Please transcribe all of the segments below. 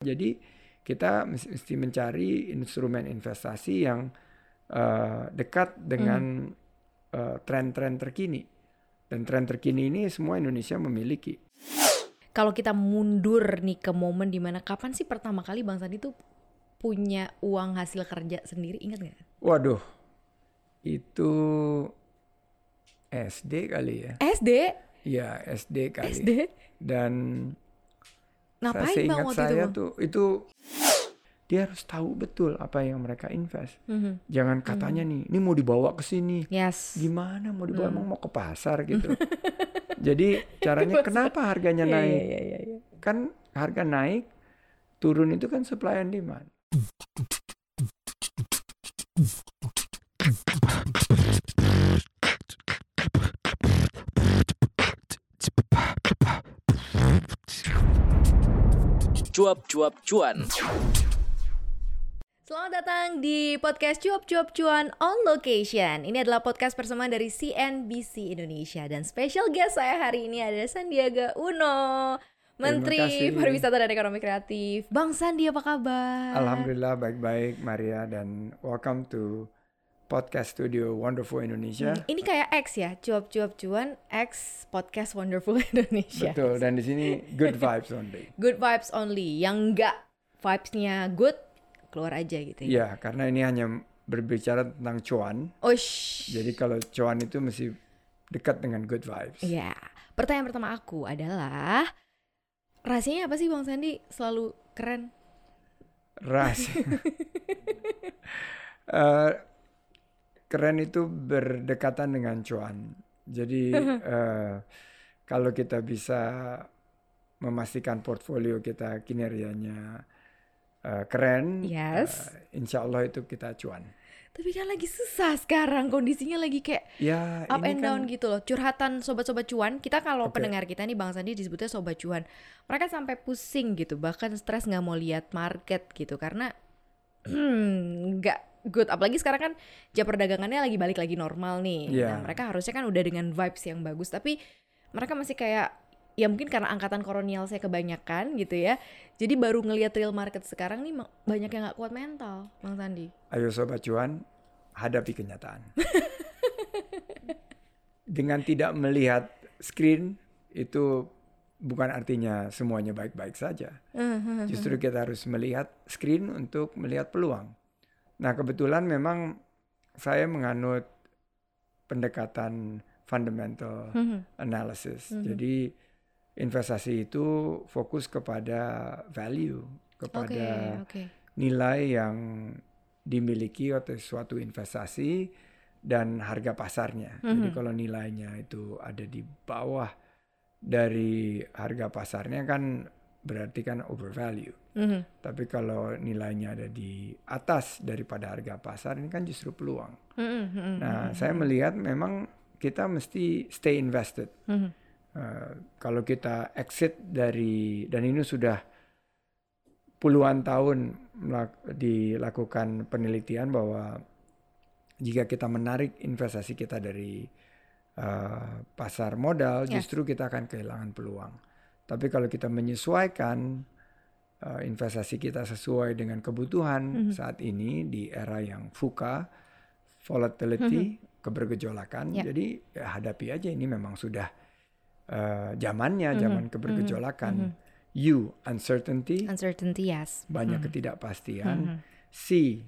Jadi kita mesti mencari instrumen investasi yang uh, dekat dengan uh, tren-tren terkini. Dan tren terkini ini semua Indonesia memiliki. Kalau kita mundur nih ke momen di mana kapan sih pertama kali Bang Sandi tuh punya uang hasil kerja sendiri, ingat nggak? Waduh, itu SD kali ya. SD? Iya SD kali. SD? Dan Ngapain saya bang waktu saya itu? Bang? tuh itu dia harus tahu betul apa yang mereka invest. Mhm. Jangan katanya nih, ini mau dibawa ke sini. Yes. Gimana mau dibawa Hmm. emang mau ke pasar gitu. Jadi caranya kenapa harganya Iya, naik? iya, iya, iya. Kan harga naik, turun itu kan supply and demand. Cuap-cuap cuan. Selamat datang di podcast Cuap Cuap Cuan on Location. Ini adalah podcast persembahan dari CNBC Indonesia dan special guest saya hari ini ada Sandiaga Uno, Menteri. Pariwisata dan Ekonomi Kreatif. Bang Sandi apa kabar? Alhamdulillah baik-baik Maria dan welcome to podcast studio Wonderful Indonesia. Hmm, Ini kayak X ya, Cuap Cuap Cuan X Podcast Wonderful Indonesia. Betul dan di sini good vibes only. Good vibes only. Yang enggak vibes-nya good keluar aja gitu ya. Iya, karena ini hanya berbicara tentang cuan. Osh. Jadi kalau cuan itu mesti dekat dengan good vibes. Iya. Pertanyaan pertama aku adalah rahasianya apa sih Bang Sandi selalu keren? Rahasia. Eh, keren itu berdekatan dengan cuan. Jadi eh, kalau kita bisa memastikan portfolio kita kinerjanya eh, keren, Yes. eh, insya Allah itu kita cuan. Tapi kan lagi susah sekarang kondisinya lagi kayak Ya up and kan down gitu loh. Curhatan sobat-sobat cuan. Kita kalau Oke. pendengar kita nih Bang Sandi disebutnya sobat cuan. Mereka sampai pusing gitu, bahkan stres nggak mau lihat market gitu karena hmm, nggak good. Apalagi sekarang kan jam perdagangannya lagi balik lagi normal nih. Iya. Nah, mereka harusnya kan udah dengan vibes yang bagus, tapi mereka masih kayak ya mungkin karena angkatan kolonial saya kebanyakan gitu ya. Jadi baru ngelihat real market sekarang nih banyak yang nggak kuat mental, Bang Sandi. Ayo sobat cuan, hadapi kenyataan. Dengan tidak melihat screen itu bukan artinya semuanya baik-baik saja. Justru kita harus melihat screen untuk melihat peluang. Nah, kebetulan memang saya menganut pendekatan fundamental analysis. Jadi investasi itu fokus kepada value, kepada oke. nilai yang dimiliki oleh suatu investasi dan harga pasarnya. Jadi kalau nilainya itu ada di bawah dari harga pasarnya kan berarti kan overvalue. Mhm. Tapi kalau nilainya ada di atas daripada harga pasar ini kan justru peluang. Mhm, mhm, Nah, saya melihat memang kita mesti stay invested. mhm. Eh, kalau kita exit dari dan ini sudah puluhan tahun dilakukan penelitian bahwa jika kita menarik investasi kita dari eh, pasar modal, Yes. justru kita akan kehilangan peluang. Tapi kalau kita menyesuaikan eh, investasi kita sesuai dengan kebutuhan saat ini di era yang VUCA, volatility, kebergejolakan, Ya. jadi ya hadapi aja ini memang sudah eh, zamannya, zaman kebergejolakan. U, uncertainty, Uncertainty, yes. banyak ketidakpastian. C,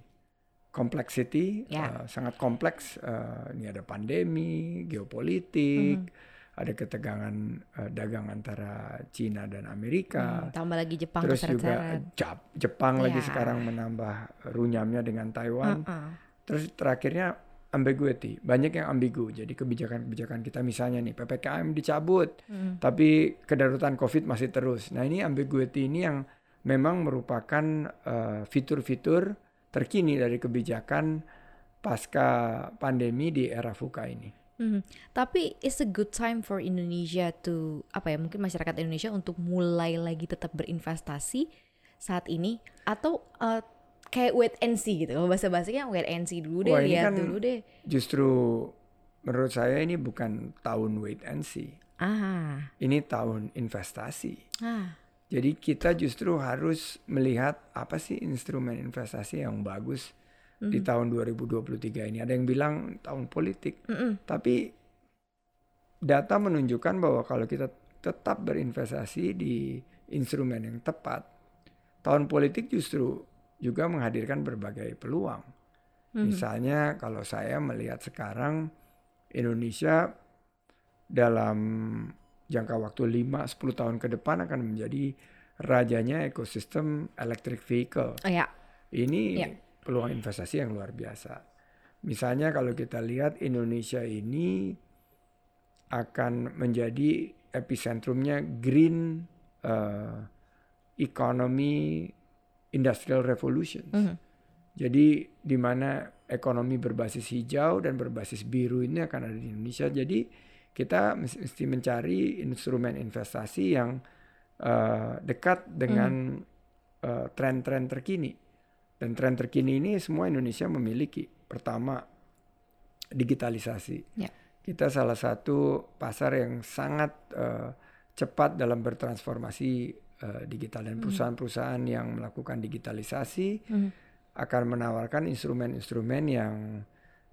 complexity, Ya. eh, sangat kompleks. Eh, ini ada pandemi, geopolitik, ada ketegangan eh, dagang antara Cina dan Amerika. Hmm, tambah lagi Jepang Terus juga. Jap- Jepang lagi Ya. sekarang menambah runyamnya dengan Taiwan. Heeh. Terus terakhirnya ambiguity, banyak yang ambigu. Jadi kebijakan-kebijakan kita misalnya nih PPKM dicabut, Hmm. tapi kedaruratan COVID masih terus. Nah ini ambiguity ini yang memang merupakan eh, fitur-fitur terkini dari kebijakan pasca pandemi di era VUCA ini. Mhm. Tapi it's a good time for Indonesia to apa ya mungkin masyarakat Indonesia untuk mulai lagi tetap berinvestasi saat ini atau eh, kayak wait and see gitu. Bahasa bahasanya wait and see dulu deh, Wah, lihat kan dulu deh. Justru menurut saya ini bukan tahun wait and see, Ah, ini tahun investasi. ah, Jadi kita justru harus melihat apa sih instrumen investasi yang bagus di tahun 2023 ini. Ada yang bilang tahun politik, Mm-mm. tapi data menunjukkan bahwa kalau kita tetap berinvestasi di instrumen yang tepat, tahun politik justru juga menghadirkan berbagai peluang. Mhm. Misalnya kalau saya melihat sekarang Indonesia dalam jangka waktu 5-10 tahun ke depan akan menjadi rajanya ekosistem electric vehicle. Oh ya, Ini Ya. Peluang investasi yang luar biasa. Misalnya kalau kita lihat Indonesia ini akan menjadi epicentrumnya green eh, economy industrial revolution. Mhm. Jadi di mana ekonomi berbasis hijau dan berbasis biru ini akan ada di Indonesia. Jadi kita mes- mesti mencari instrumen investasi yang eh, dekat dengan eh, tren-tren terkini. Dan tren terkini ini semua Indonesia memiliki. Pertama, digitalisasi. Ya. Kita salah satu pasar yang sangat eh, cepat dalam bertransformasi eh, digital dan perusahaan-perusahaan yang melakukan digitalisasi Mhm. akan menawarkan instrumen-instrumen yang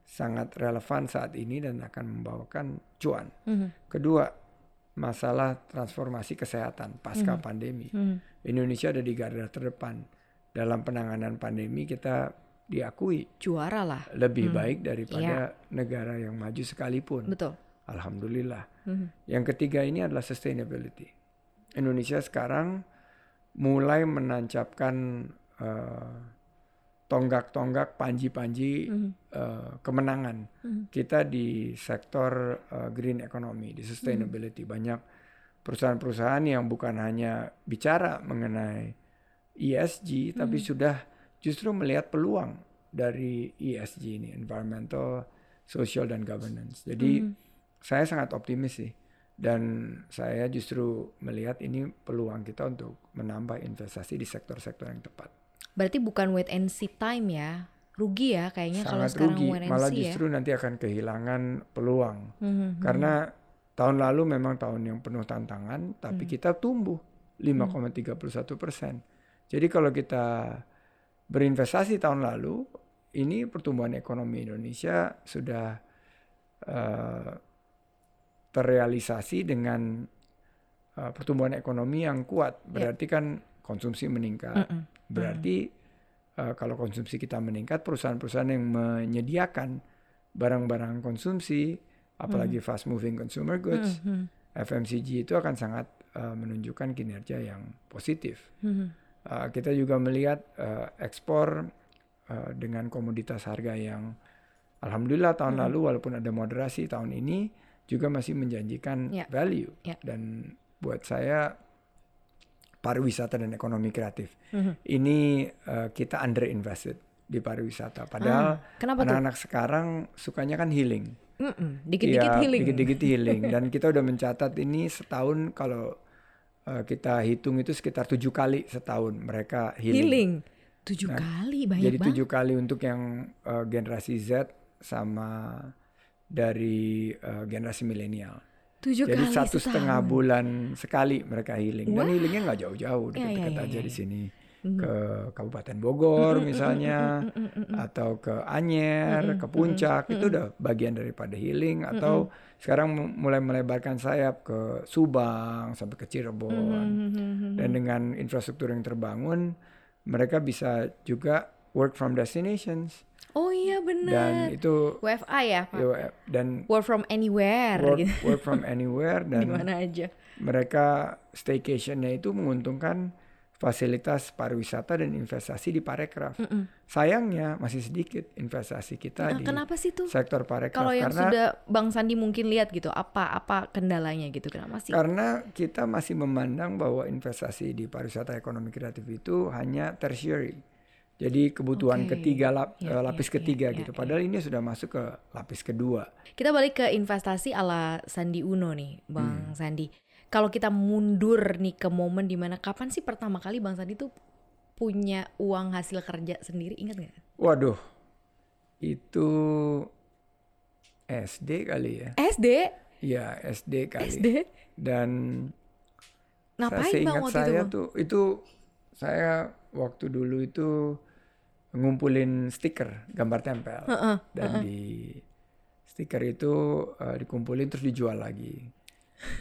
sangat relevan saat ini dan akan membawakan cuan. Mhm. Kedua, masalah transformasi kesehatan pasca pandemi. Mhm. Indonesia ada di garda terdepan dalam penanganan pandemi kita diakui juara lah, lebih Hmm. baik daripada negara yang maju sekalipun. betul. Alhamdulillah. Mhm. Yang ketiga ini adalah sustainability. Indonesia sekarang mulai menancapkan eh, tonggak-tonggak, panji-panji Mhm. eh, kemenangan Mhm. kita di sektor eh, green economy, di sustainability. Banyak perusahaan-perusahaan yang bukan hanya bicara mengenai ESG, tapi sudah justru melihat peluang dari ESG ini, environmental, social, dan governance. Jadi Mhm. saya sangat optimis sih. Dan saya justru melihat ini peluang kita untuk menambah investasi di sektor-sektor yang tepat. Berarti bukan wait and see time ya, rugi ya kayaknya kalau Sangat sekarang rugi, wait and malah see ya. justru nanti akan kehilangan peluang. Mhm. Karena tahun lalu memang tahun yang penuh tantangan, tapi Hmm. kita tumbuh 5,31 persen. Jadi kalau kita berinvestasi tahun lalu, ini pertumbuhan ekonomi Indonesia sudah eh, terrealisasi dengan eh, pertumbuhan ekonomi yang kuat. Berarti kan konsumsi meningkat. Mm-mm. Berarti eh, kalau konsumsi kita meningkat, perusahaan-perusahaan yang menyediakan barang-barang konsumsi, apalagi fast moving consumer goods, Mhm. FMCG itu akan sangat eh, menunjukkan kinerja yang positif. Mhm. Eh, kita juga melihat eh, ekspor eh, dengan komoditas harga yang alhamdulillah tahun lalu walaupun ada moderasi tahun ini juga masih menjanjikan Ya. value Ya. dan buat saya pariwisata dan ekonomi kreatif Mhm. ini eh, kita underinvested di pariwisata padahal Ah, tuh? anak-anak sekarang sukanya kan healing Mm-mm. Dikit-dikit Iya, healing. Dikit-dikit healing. Dan kita udah mencatat ini setahun kalau uh, kita hitung itu sekitar tujuh kali setahun mereka healing. Healing. Tujuh Nah, kali banyak Jadi tujuh kali untuk yang uh, generasi Z sama dari uh, generasi milenial. Tujuh Jadi kali satu setengah bulan sekali mereka healing. Dan Wah. healingnya nggak jauh-jauh, Ya, dekat-dekat ya, ya, aja ya, di ya. sini. Mhm. Ke Kabupaten Bogor misalnya, atau ke Anyer, ke Puncak, itu udah bagian daripada healing. Atau sekarang mu- mulai melebarkan sayap ke Subang sampai ke Cirebon. Mhm. Dan dengan infrastruktur yang terbangun, mereka bisa juga work from destinations. Oh iya Dan benar. itu WFA ya, Pak? ya, dan Work from anywhere work, gitu. work from anywhere Di dan mana aja. mereka staycationnya itu menguntungkan fasilitas pariwisata dan investasi di parekraf. Mm-mm. Sayangnya masih sedikit investasi kita Nah, di kenapa sih tuh? sektor parekraf Kalau yang karena sudah Bang Sandi mungkin lihat gitu, apa apa kendalanya gitu? Kenapa sih? karena kita masih memandang bahwa investasi di pariwisata ekonomi kreatif itu hanya tertiary. Jadi kebutuhan Oke. ketiga lap- Ya, eh, lapis ya, ketiga ya, gitu. ya. Padahal ini sudah masuk ke lapis kedua. Kita balik ke investasi ala Sandi Uno nih, Hmm. Bang Sandi. Kalau kita mundur nih ke momen di mana kapan sih pertama kali Bang Sandi tuh punya uang hasil kerja sendiri? Ingat nggak? Waduh, itu SD kali ya. SD, Iya SD kali. SD. Dan Ngapain saya bang waktu itu saya bang? tuh itu saya waktu dulu itu ngumpulin stiker gambar tempel Heeh, dan di stiker itu eh, dikumpulin terus dijual lagi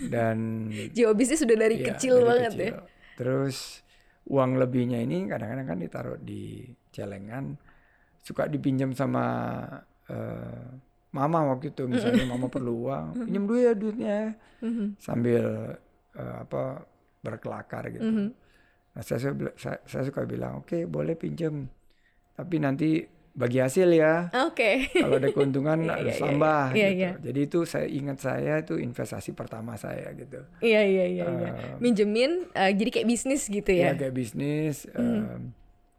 dan Jiwa bisnis sudah dari Iya, kecil dari banget kecil. ya. Terus uang lebihnya ini kadang-kadang kan ditaruh di celengan, suka dipinjam sama eh, mama waktu itu, misalnya mama perlu uang, pinjam dulu ya duitnya, sambil eh, apa berkelakar gitu. Nah, saya, saya, saya suka bilang, oke boleh pinjam, tapi nanti bagi hasil ya. Oke. Kalau ada keuntungan Iya, harus iya, iya, tambah iya, gitu. iya. Jadi itu saya ingat saya itu investasi pertama saya gitu. Iya iya iya iya. Eh, Minjemin eh, jadi kayak bisnis gitu ya ya. kayak bisnis Hmm. em,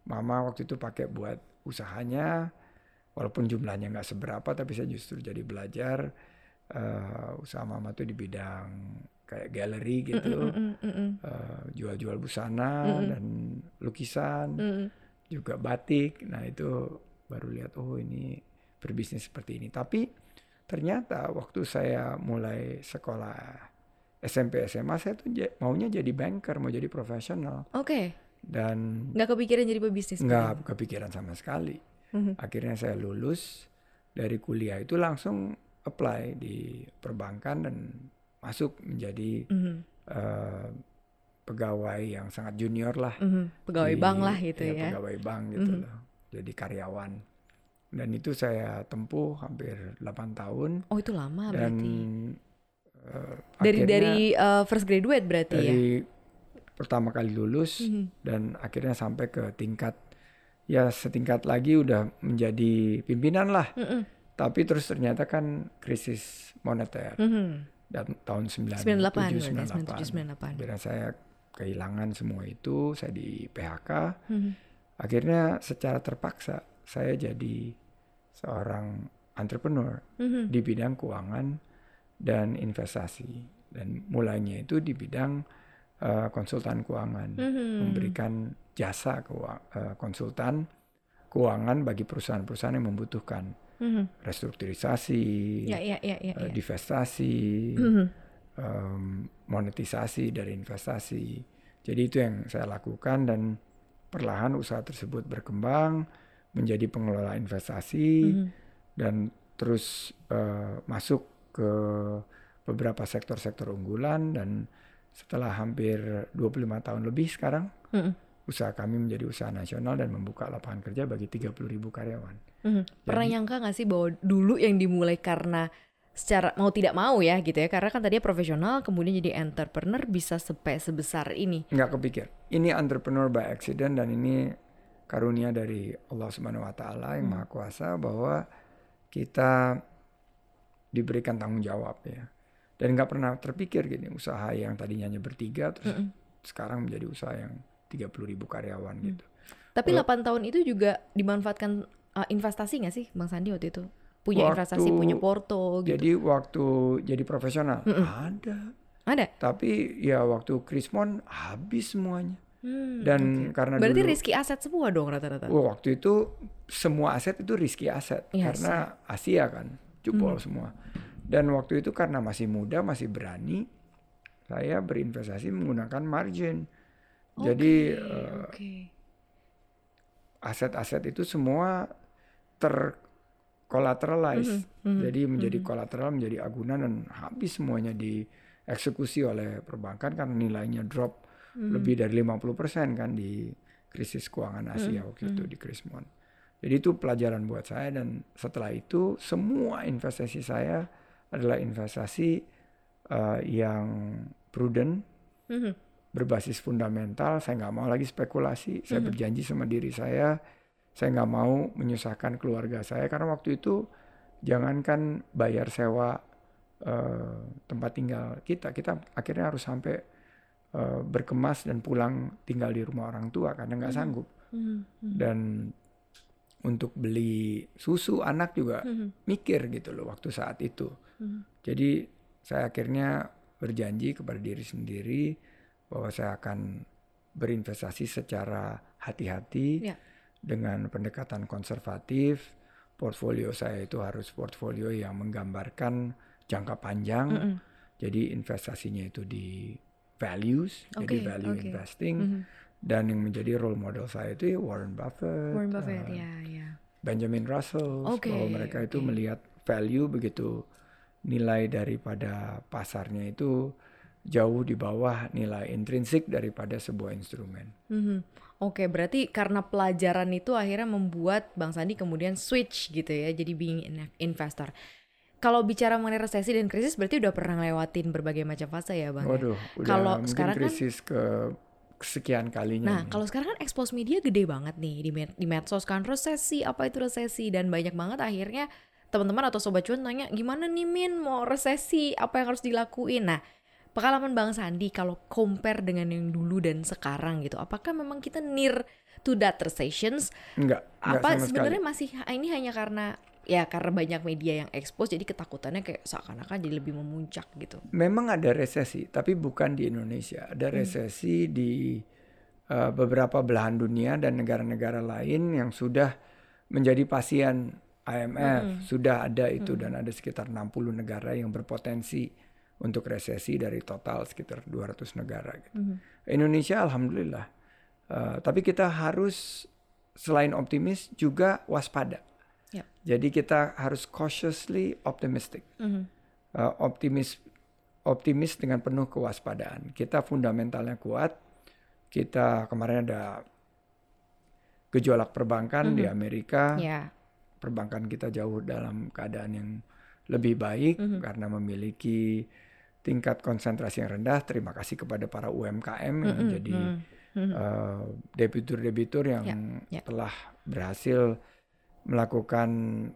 mama waktu itu pakai buat usahanya walaupun jumlahnya nggak seberapa tapi saya justru jadi belajar eh, usaha mama tuh di bidang kayak galeri gitu Mm, mm, mm, eh, jual-jual busana dan lukisan mm. juga batik nah itu baru lihat oh ini berbisnis seperti ini tapi ternyata waktu saya mulai sekolah SMP SMA saya tuh maunya jadi banker mau jadi profesional Oke. dan Nggak kepikiran jadi pebisnis. nggak kepikiran sama sekali. Mhm. Akhirnya saya lulus dari kuliah itu langsung apply di perbankan dan masuk menjadi Mhm, eh, pegawai yang sangat junior lah. mhm. Pegawai di- bank lah gitu iya, ya. Pegawai bank gitu Mhm. loh. Jadi karyawan. Dan itu saya tempuh hampir 8 tahun Oh itu lama dan berarti. eh, Dari akhirnya dari eh, first graduate berarti ya. dari pertama kali lulus Mhm. dan akhirnya sampai ke tingkat ya setingkat lagi udah menjadi pimpinan lah. Mm-mm. Tapi terus ternyata kan krisis moneter Mhm. dan tahun 98 97 berarti 98. 97 98. Akhirnya saya kehilangan semua itu, saya di PHK. Mhm. Akhirnya secara terpaksa saya jadi seorang entrepreneur Mhm. di bidang keuangan dan investasi. Dan mulainya itu di bidang eh, konsultan keuangan, Mhm. memberikan jasa keuang- eh, konsultan keuangan bagi perusahaan-perusahaan yang membutuhkan Mhm. restrukturisasi, Ya ya ya ya. eh, ya. divestasi, Mhm. em, monetisasi dari investasi. Jadi itu yang saya lakukan dan perlahan usaha tersebut berkembang menjadi pengelola investasi Mhm. dan terus eh, masuk ke beberapa sektor-sektor unggulan dan setelah hampir 25 tahun lebih sekarang Mhm. usaha kami menjadi usaha nasional dan membuka lapangan kerja bagi 30 ribu karyawan. Mhm. Pernah Jadi- nyangka gak sih bahwa dulu yang dimulai karena secara mau tidak mau ya gitu ya karena kan tadinya profesional kemudian jadi entrepreneur bisa sampai sebesar ini. Nggak kepikir. Ini entrepreneur by accident dan ini karunia dari Allah Subhanahu wa taala yang Maha Kuasa bahwa kita diberikan tanggung jawab ya. Dan nggak pernah terpikir gini usaha yang tadinya hanya bertiga terus Mm-mm. sekarang menjadi usaha yang 30 ribu karyawan gitu. Tapi Kalau- 8 tahun itu juga dimanfaatkan uh, investasi nggak sih Bang Sandi waktu itu? Punya Waktu- investasi, punya porto gitu. Jadi waktu jadi profesional ada, Ada. tapi ya waktu Krismon habis semuanya. Hmm, Dan karena Berarti dulu risky aset semua dong rata-rata. Wah, waktu itu semua aset itu risky aset Yes. karena Asia kan jebol semua. Dan waktu itu karena masih muda, masih berani, saya berinvestasi menggunakan margin. Jadi Oke, eh, aset-aset itu semua tercollateralize. mhm, Jadi menjadi kolateral, menjadi agunan dan habis semuanya dieksekusi oleh perbankan karena nilainya drop Mhm. lebih dari 50% kan di krisis keuangan Asia waktu itu di Krismon. Jadi itu pelajaran buat saya dan setelah itu semua investasi saya adalah investasi eh, yang prudent, Mhm. berbasis fundamental. Saya nggak mau lagi spekulasi. Saya berjanji sama diri saya, saya nggak mau menyusahkan keluarga saya karena waktu itu jangankan bayar sewa eh, tempat tinggal kita, kita akhirnya harus sampai eh, berkemas dan pulang tinggal di rumah orang tua karena nggak sanggup. Mhm. Dan untuk beli susu anak juga mikir gitu loh waktu saat itu. Jadi saya akhirnya berjanji kepada diri sendiri bahwa saya akan berinvestasi secara hati-hati Ya. Dengan pendekatan konservatif. Portfolio saya itu harus portfolio yang menggambarkan jangka panjang. Mhm. Jadi investasinya itu di values, jadi Oke, value oke. investing. Mhm. Dan yang menjadi role model saya itu ya Warren Buffett, Warren Buffett uh, ya ya. Benjamin Russell, Oke, bahwa mereka itu oke. melihat value begitu nilai daripada pasarnya itu jauh di bawah nilai intrinsik daripada sebuah instrumen. Mhm. Oke, berarti karena pelajaran itu akhirnya membuat Bang Sandi kemudian switch gitu ya, jadi being an investor. Kalau bicara mengenai resesi dan krisis berarti udah pernah ngelewatin berbagai macam fase ya Bang? ya? Waduh, udah Kalau sekarang kan- krisis ke kesekian kalinya. Nah, kalau sekarang kan expose media gede banget nih di, med- di medsos kan resesi, apa itu resesi dan banyak banget akhirnya teman-teman atau sobat cuan tanya gimana nih Min mau resesi, apa yang harus dilakuin. Nah, pengalaman Bang Sandi kalau compare dengan yang dulu dan sekarang gitu, apakah memang kita near to that recessions? enggak, enggak Apa sebenarnya masih ini hanya karena ya karena banyak media yang expose jadi ketakutannya kayak seakan-akan jadi lebih memuncak gitu. Memang ada resesi, tapi bukan di Indonesia. Hmm. Ada resesi di uh, beberapa belahan dunia dan negara-negara lain yang sudah menjadi pasien Hmm. IMF. Sudah ada itu dan ada sekitar 60 negara yang berpotensi untuk resesi dari total sekitar 200 negara. Gitu. Hmm. Indonesia alhamdulillah. Uh, tapi kita harus selain optimis juga waspada. Ya. Jadi kita harus cautiously optimistic Mhm. uh, optimis optimis dengan penuh kewaspadaan. Kita fundamentalnya kuat. Kita kemarin ada gejolak perbankan di Amerika. Ya. Perbankan kita jauh dalam keadaan yang lebih baik karena memiliki tingkat konsentrasi yang rendah. Terima kasih kepada para UMKM yang menjadi uh, debitur-debitur yang Ya, ya. telah berhasil melakukan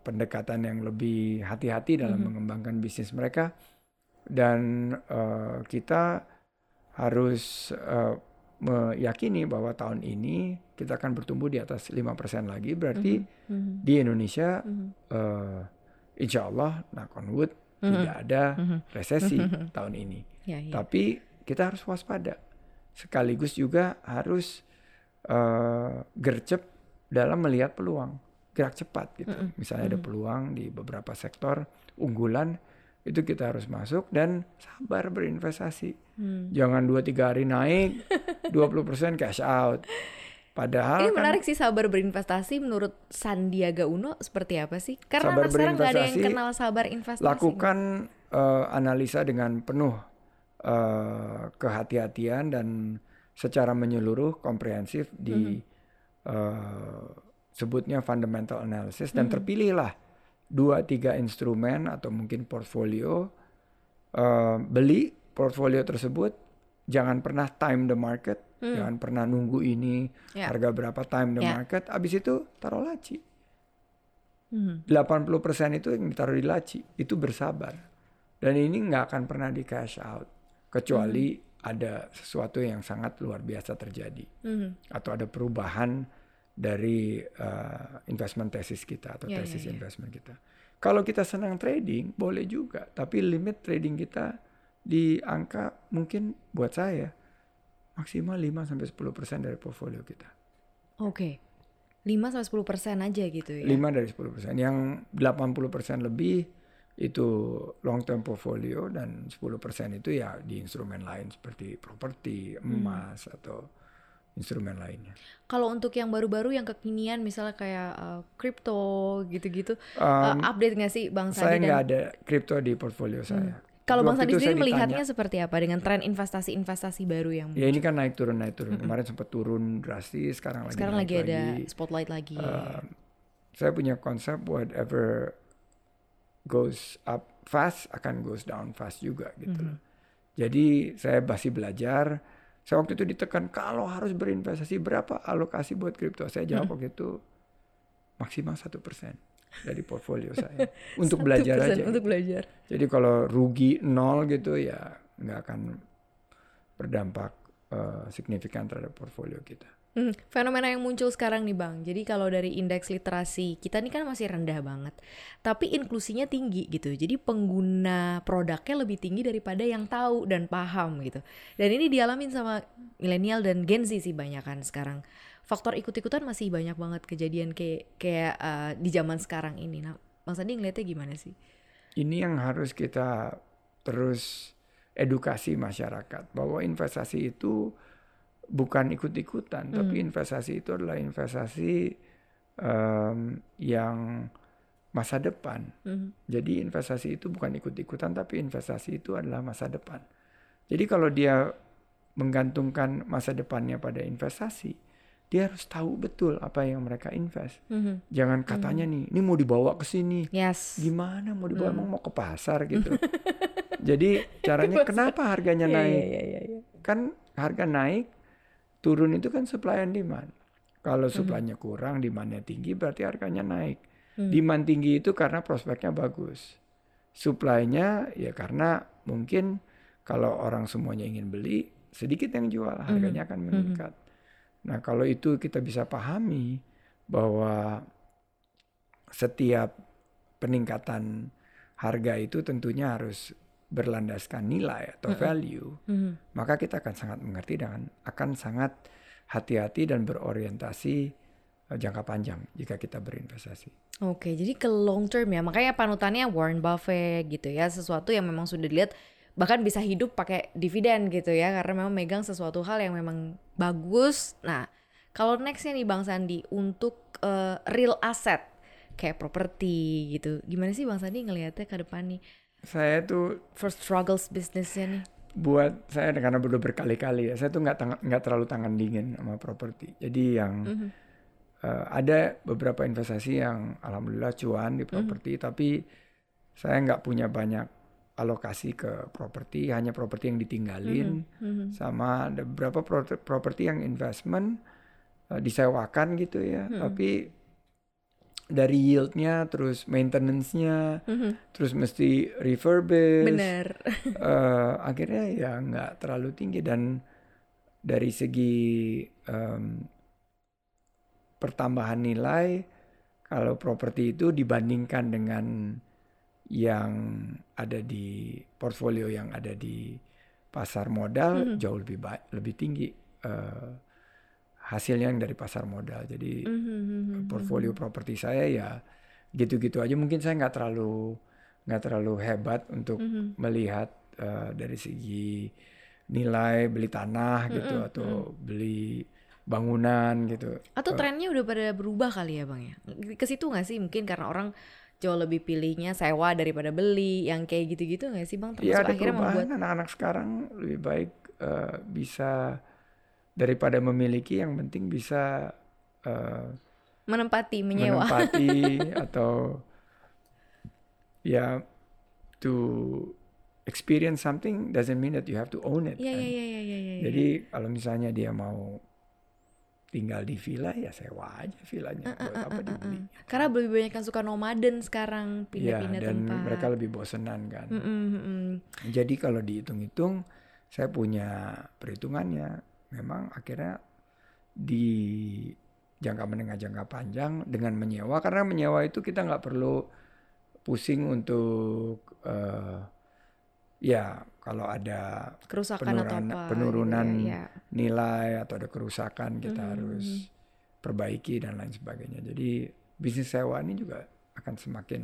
pendekatan yang lebih hati-hati dalam mengembangkan bisnis mereka dan uh, kita harus uh, meyakini bahwa tahun ini kita akan bertumbuh di atas 5% lagi berarti Mhm. di Indonesia uh, insya Allah knock on wood tidak ada resesi tahun ini. Ya, ya. tapi kita harus waspada. Sekaligus juga harus uh, gercep dalam melihat peluang gerak cepat gitu. Misalnya ada peluang di beberapa sektor unggulan itu kita harus masuk dan sabar berinvestasi. Hmm. jangan dua tiga hari naik 20% cash out padahal Ini kan menarik sih sabar berinvestasi menurut Sandiaga Uno seperti apa sih? Karena Sabar anak sekarang nggak ada yang kenal sabar investasi. lakukan eh, analisa dengan penuh eh, kehati-hatian dan secara menyeluruh komprehensif di eh, sebutnya fundamental analysis dan terpilihlah dua tiga instrumen atau mungkin portfolio eh, beli portfolio tersebut jangan pernah time the market jangan pernah nunggu ini Ya. harga berapa time the Ya. market abis itu taruh laci Hmm. 80% itu yang ditaruh di laci itu bersabar dan ini nggak akan pernah di cash out kecuali ada sesuatu yang sangat luar biasa terjadi Mhm. atau ada perubahan dari uh, investment tesis kita atau Ya, ya, tesis ya. investment kita. Kalau kita senang trading boleh juga, tapi limit trading kita di angka mungkin buat saya maksimal 5 sampai 10% dari portfolio kita. Oke. 5 sampai 10 persen aja gitu ya. 5 dari 10%. Yang 80% lebih itu long term portfolio dan 10% itu ya di instrumen lain seperti properti, Hmm. emas atau instrumen lainnya. Kalau untuk yang baru-baru yang kekinian misalnya kayak uh, kripto gitu-gitu, Um, uh, update nggak sih Bang saya Sandi nggak dan ada kripto di portfolio saya. Kalau Bang Sandi sendiri ditanya, melihatnya seperti apa dengan tren investasi-investasi baru yang Ya ini kan naik turun naik turun. Kemarin sempat turun drastis, sekarang lagi sekarang lagi ada lagi. spotlight lagi. Um, saya punya konsep whatever goes up fast akan goes down fast juga gitu. loh. Jadi saya masih belajar. Saya waktu itu ditekan kalau harus berinvestasi berapa alokasi buat kripto. Saya jawab waktu itu maksimal satu persen dari portfolio saya untuk belajar 1% aja. Untuk belajar. Jadi kalau rugi nol gitu ya nggak akan berdampak eh, signifikan terhadap portfolio kita. Hmm, fenomena yang muncul sekarang nih Bang. Jadi kalau dari indeks literasi kita ini kan masih rendah banget. Tapi inklusinya tinggi gitu. Jadi pengguna produknya lebih tinggi daripada yang tahu dan paham gitu. Dan ini dialamin sama milenial dan Gen Z sih banyak kan sekarang. Faktor ikut-ikutan masih banyak banget kejadian kayak kayak eh, di zaman sekarang ini. Nah, Bang Sandi ngeliatnya gimana sih? Ini yang harus kita terus edukasi masyarakat bahwa investasi itu bukan ikut-ikutan, tapi Hmm. investasi itu adalah investasi em, yang masa depan. Mhm. Jadi investasi itu bukan ikut-ikutan, tapi investasi itu adalah masa depan. Jadi kalau dia menggantungkan masa depannya pada investasi, dia harus tahu betul apa yang mereka invest. Mhm. Jangan katanya nih, ini mau dibawa ke sini. Yes. Gimana mau dibawa? Hmm. Emang mau ke pasar gitu. Jadi caranya kenapa harganya Iya, naik? iya, iya, iya. Kan harga naik, turun itu kan supply and demand. Kalau Hmm. supply-nya kurang, demand-nya tinggi, berarti harganya naik. Hmm. Demand tinggi itu karena prospeknya bagus. Supply-nya ya karena mungkin kalau orang semuanya ingin beli, sedikit yang jual, harganya akan meningkat. Nah, kalau itu kita bisa pahami bahwa setiap peningkatan harga itu tentunya harus berlandaskan nilai atau value, Mhm. maka kita akan sangat mengerti dan akan sangat hati-hati dan berorientasi eh, jangka panjang jika kita berinvestasi. Oke, jadi ke long term ya. Makanya panutannya Warren Buffett gitu ya, sesuatu yang memang sudah dilihat bahkan bisa hidup pakai dividen gitu ya karena memang megang sesuatu hal yang memang bagus. Nah, kalau nextnya nih Bang Sandi untuk eh, real asset kayak properti gitu. Gimana sih Bang Sandi ngelihatnya ke depan nih? Saya tuh First struggles bisnisnya nih. buat saya karena udah berkali-kali ya, saya tuh nggak nggak terlalu tangan dingin sama properti. Jadi yang Mhm. eh, ada beberapa investasi yang alhamdulillah cuan di properti, tapi saya nggak punya banyak alokasi ke properti, hanya properti yang ditinggalin, Mhm. sama ada beberapa pro- properti yang investment eh, disewakan gitu ya, tapi dari yieldnya, terus maintenance-nya, Mhm. terus mesti refurbish, Bener. eh, akhirnya ya nggak terlalu tinggi dan dari segi em, pertambahan nilai kalau properti itu dibandingkan dengan yang ada di portfolio yang ada di pasar modal jauh lebih baik lebih tinggi eh, hasilnya yang dari pasar modal jadi Mhm. portfolio properti saya ya gitu-gitu aja mungkin saya nggak terlalu nggak terlalu hebat untuk Mhm. melihat eh, dari segi nilai beli tanah gitu Mm-mm, atau beli bangunan gitu Atau trennya udah pada berubah kali ya bang ya? Ke situ nggak sih mungkin karena orang jauh lebih pilihnya sewa daripada beli, yang kayak gitu-gitu nggak sih bang? ya Termasuk ada akhirnya perubahan membuat anak-anak sekarang lebih baik eh, bisa daripada memiliki yang penting bisa eh, menempati, menyewa. menempati atau ya to experience something doesn't mean that you have to own it Iya kan. iya iya iya iya. iya. Jadi kalau misalnya dia mau tinggal di villa ya sewa aja villanya buat apa dibeli. Karena lebih banyak yang suka nomaden sekarang Ya pindah-pindah dan tempat. mereka lebih bosenan kan. Mm-mm, mm-mm. Jadi kalau dihitung-hitung saya punya perhitungannya memang akhirnya di jangka menengah jangka panjang dengan menyewa karena menyewa itu kita nggak perlu pusing untuk eh, ya kalau ada Kerusakan atau penurunan, apa? penurunan ya, ya. nilai atau ada kerusakan kita Mhm, harus perbaiki dan lain sebagainya. Jadi bisnis sewa ini juga akan semakin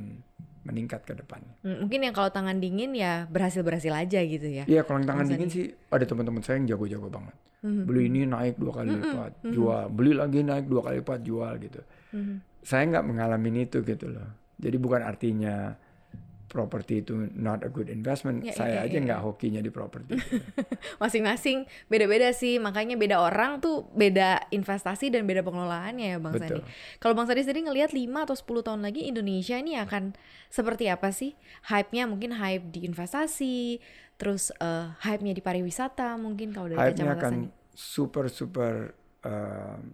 meningkat ke depan. Mm, Mungkin yang kalau tangan dingin ya berhasil-berhasil aja gitu ya. Iya, kalau tangan Bang dingin sih ada teman-teman saya yang jago-jago banget. Mhm. Beli ini naik dua kali lipat, jual. Beli lagi naik dua kali lipat, jual gitu. Mhm. Saya nggak mengalami itu gitu loh. Jadi bukan artinya properti itu not a good investment. Ya, ya, saya ya, aja ya, nggak hokinya di properti. Masing-masing beda-beda sih, makanya beda orang tuh beda investasi dan beda pengelolaannya ya Bang Betul. Sandi. Kalau Bang Sandi sendiri ngelihat 5 atau 10 tahun lagi Indonesia ini akan seperti apa sih? Hype-nya mungkin hype di investasi, terus eh, hype-nya di pariwisata mungkin kalau dari hype-nya kacamata akan Sandi. super super um,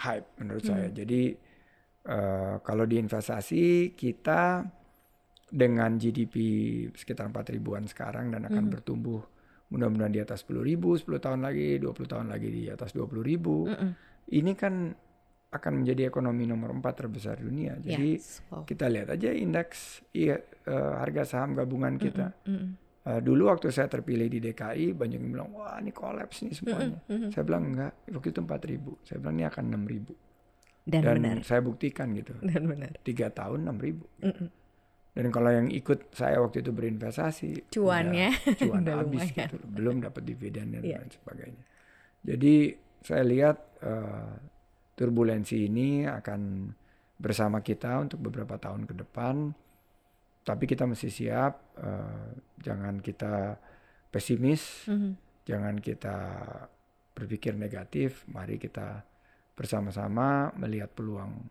hype menurut Hmm. saya. Jadi uh, kalau di investasi kita dengan GDP sekitar 4 ribuan sekarang dan akan bertumbuh mudah-mudahan di atas 10 ribu, 10 tahun lagi, 20 tahun lagi di atas 20 ribu. Mm-mm. Ini kan akan menjadi ekonomi nomor 4 terbesar dunia. Jadi Yes. Wow. kita lihat aja indeks iya, uh, harga saham gabungan kita. Mm-mm. Uh, dulu waktu saya terpilih di DKI banyak yang bilang wah ini kolaps nih semuanya. Saya bilang enggak, waktu itu 4000 Saya bilang ini akan 6000 Dan, Dan benar. saya buktikan gitu. Dan benar. Tiga tahun 6000 Mm-mm. Dan kalau yang ikut saya waktu itu berinvestasi, Cuannya udah cuan habis gitu, belum dapat dividen dan Iya. lain sebagainya. Jadi saya lihat eh, turbulensi ini akan bersama kita untuk beberapa tahun ke depan. Tapi kita mesti siap, eh, jangan kita pesimis, Mhm. jangan kita berpikir negatif. Mari kita bersama-sama melihat peluang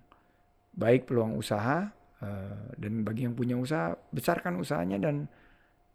baik peluang usaha eh, dan bagi yang punya usaha besarkan usahanya dan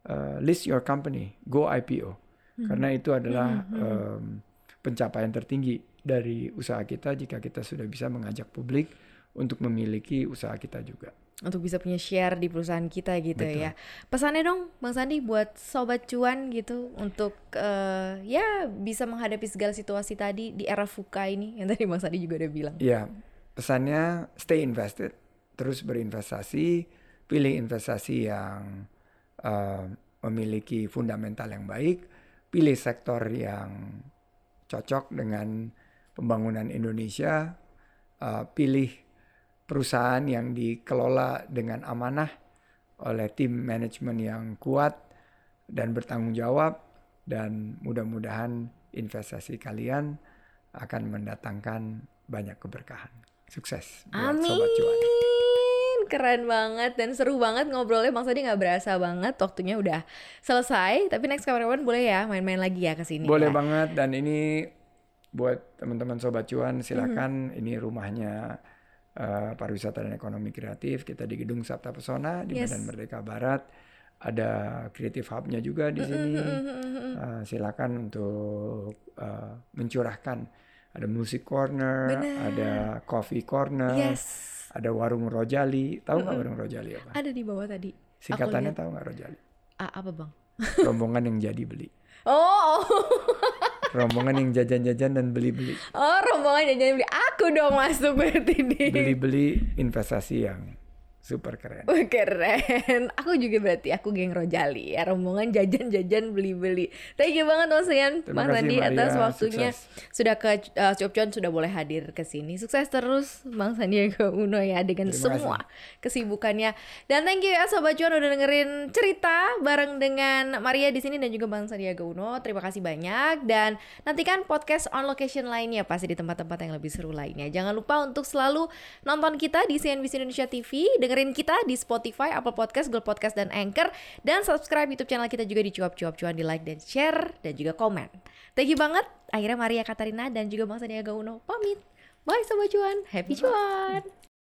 eh, list your company, go IPO. Karena itu adalah em, pencapaian tertinggi dari usaha kita jika kita sudah bisa mengajak publik untuk memiliki usaha kita juga. untuk bisa punya share di perusahaan kita gitu Betul. ya. Pesannya dong Bang Sandi buat sobat cuan gitu untuk eh, ya bisa menghadapi segala situasi tadi di era FUKA ini yang tadi Bang Sandi juga udah bilang. Ya, pesannya stay invested, terus berinvestasi, pilih investasi yang eh, memiliki fundamental yang baik, pilih sektor yang cocok dengan pembangunan Indonesia, eh, pilih perusahaan yang dikelola dengan amanah oleh tim manajemen yang kuat dan bertanggung jawab dan mudah-mudahan investasi kalian akan mendatangkan banyak keberkahan. Sukses buat Sobat Cuan. Keren banget dan seru banget ngobrolnya Bang Sandi nggak berasa banget waktunya udah selesai. Tapi next kapan-kapan boleh ya main-main lagi ya ke sini. Boleh ya. banget dan ini buat teman-teman Sobat Cuan silakan ini rumahnya eh, pariwisata dan ekonomi kreatif kita di gedung Sabta Pesona di Yes. Medan Merdeka Barat ada creative hub-nya juga di sini Eh, silakan untuk eh, mencurahkan ada music corner Bener. ada coffee corner Yes. Ada warung Rojali. Tahu nggak warung Rojali apa? Ada di bawah tadi. Singkatannya tahu nggak Rojali? Ah, apa Bang? rombongan yang jadi beli. Oh, rombongan yang jajan-jajan dan beli-beli. Oh rombongan jajan beli aku dong masuk berarti di. beli-beli investasi yang super keren. Keren. Aku juga berarti aku geng Rojali ya rombongan jajan-jajan beli-beli. Thank you banget Mas Ian, Mas kasih, Sandi atas waktunya Sukses. sudah ke uh, sudah boleh hadir ke sini. Sukses terus Bang Sandiaga Uno ya dengan Terima semua kesibukannya. Dan thank you ya Sobat Cuan udah dengerin cerita bareng dengan Maria di sini dan juga Bang Sandiaga Uno. Terima kasih banyak dan nantikan podcast on location lainnya pasti di tempat-tempat yang lebih seru lainnya. Jangan lupa untuk selalu nonton kita di CNBC Indonesia TV, dengerin kita di Spotify, Apple Podcast, Google Podcast dan Anchor dan subscribe YouTube channel kita juga di cuap-cuap cuan di like dan share dan juga komen. Thank you banget. Akhirnya Maria Katarina dan juga Bang Sandiaga Uno pamit. Bye Sobat Cuan. Happy Cuan.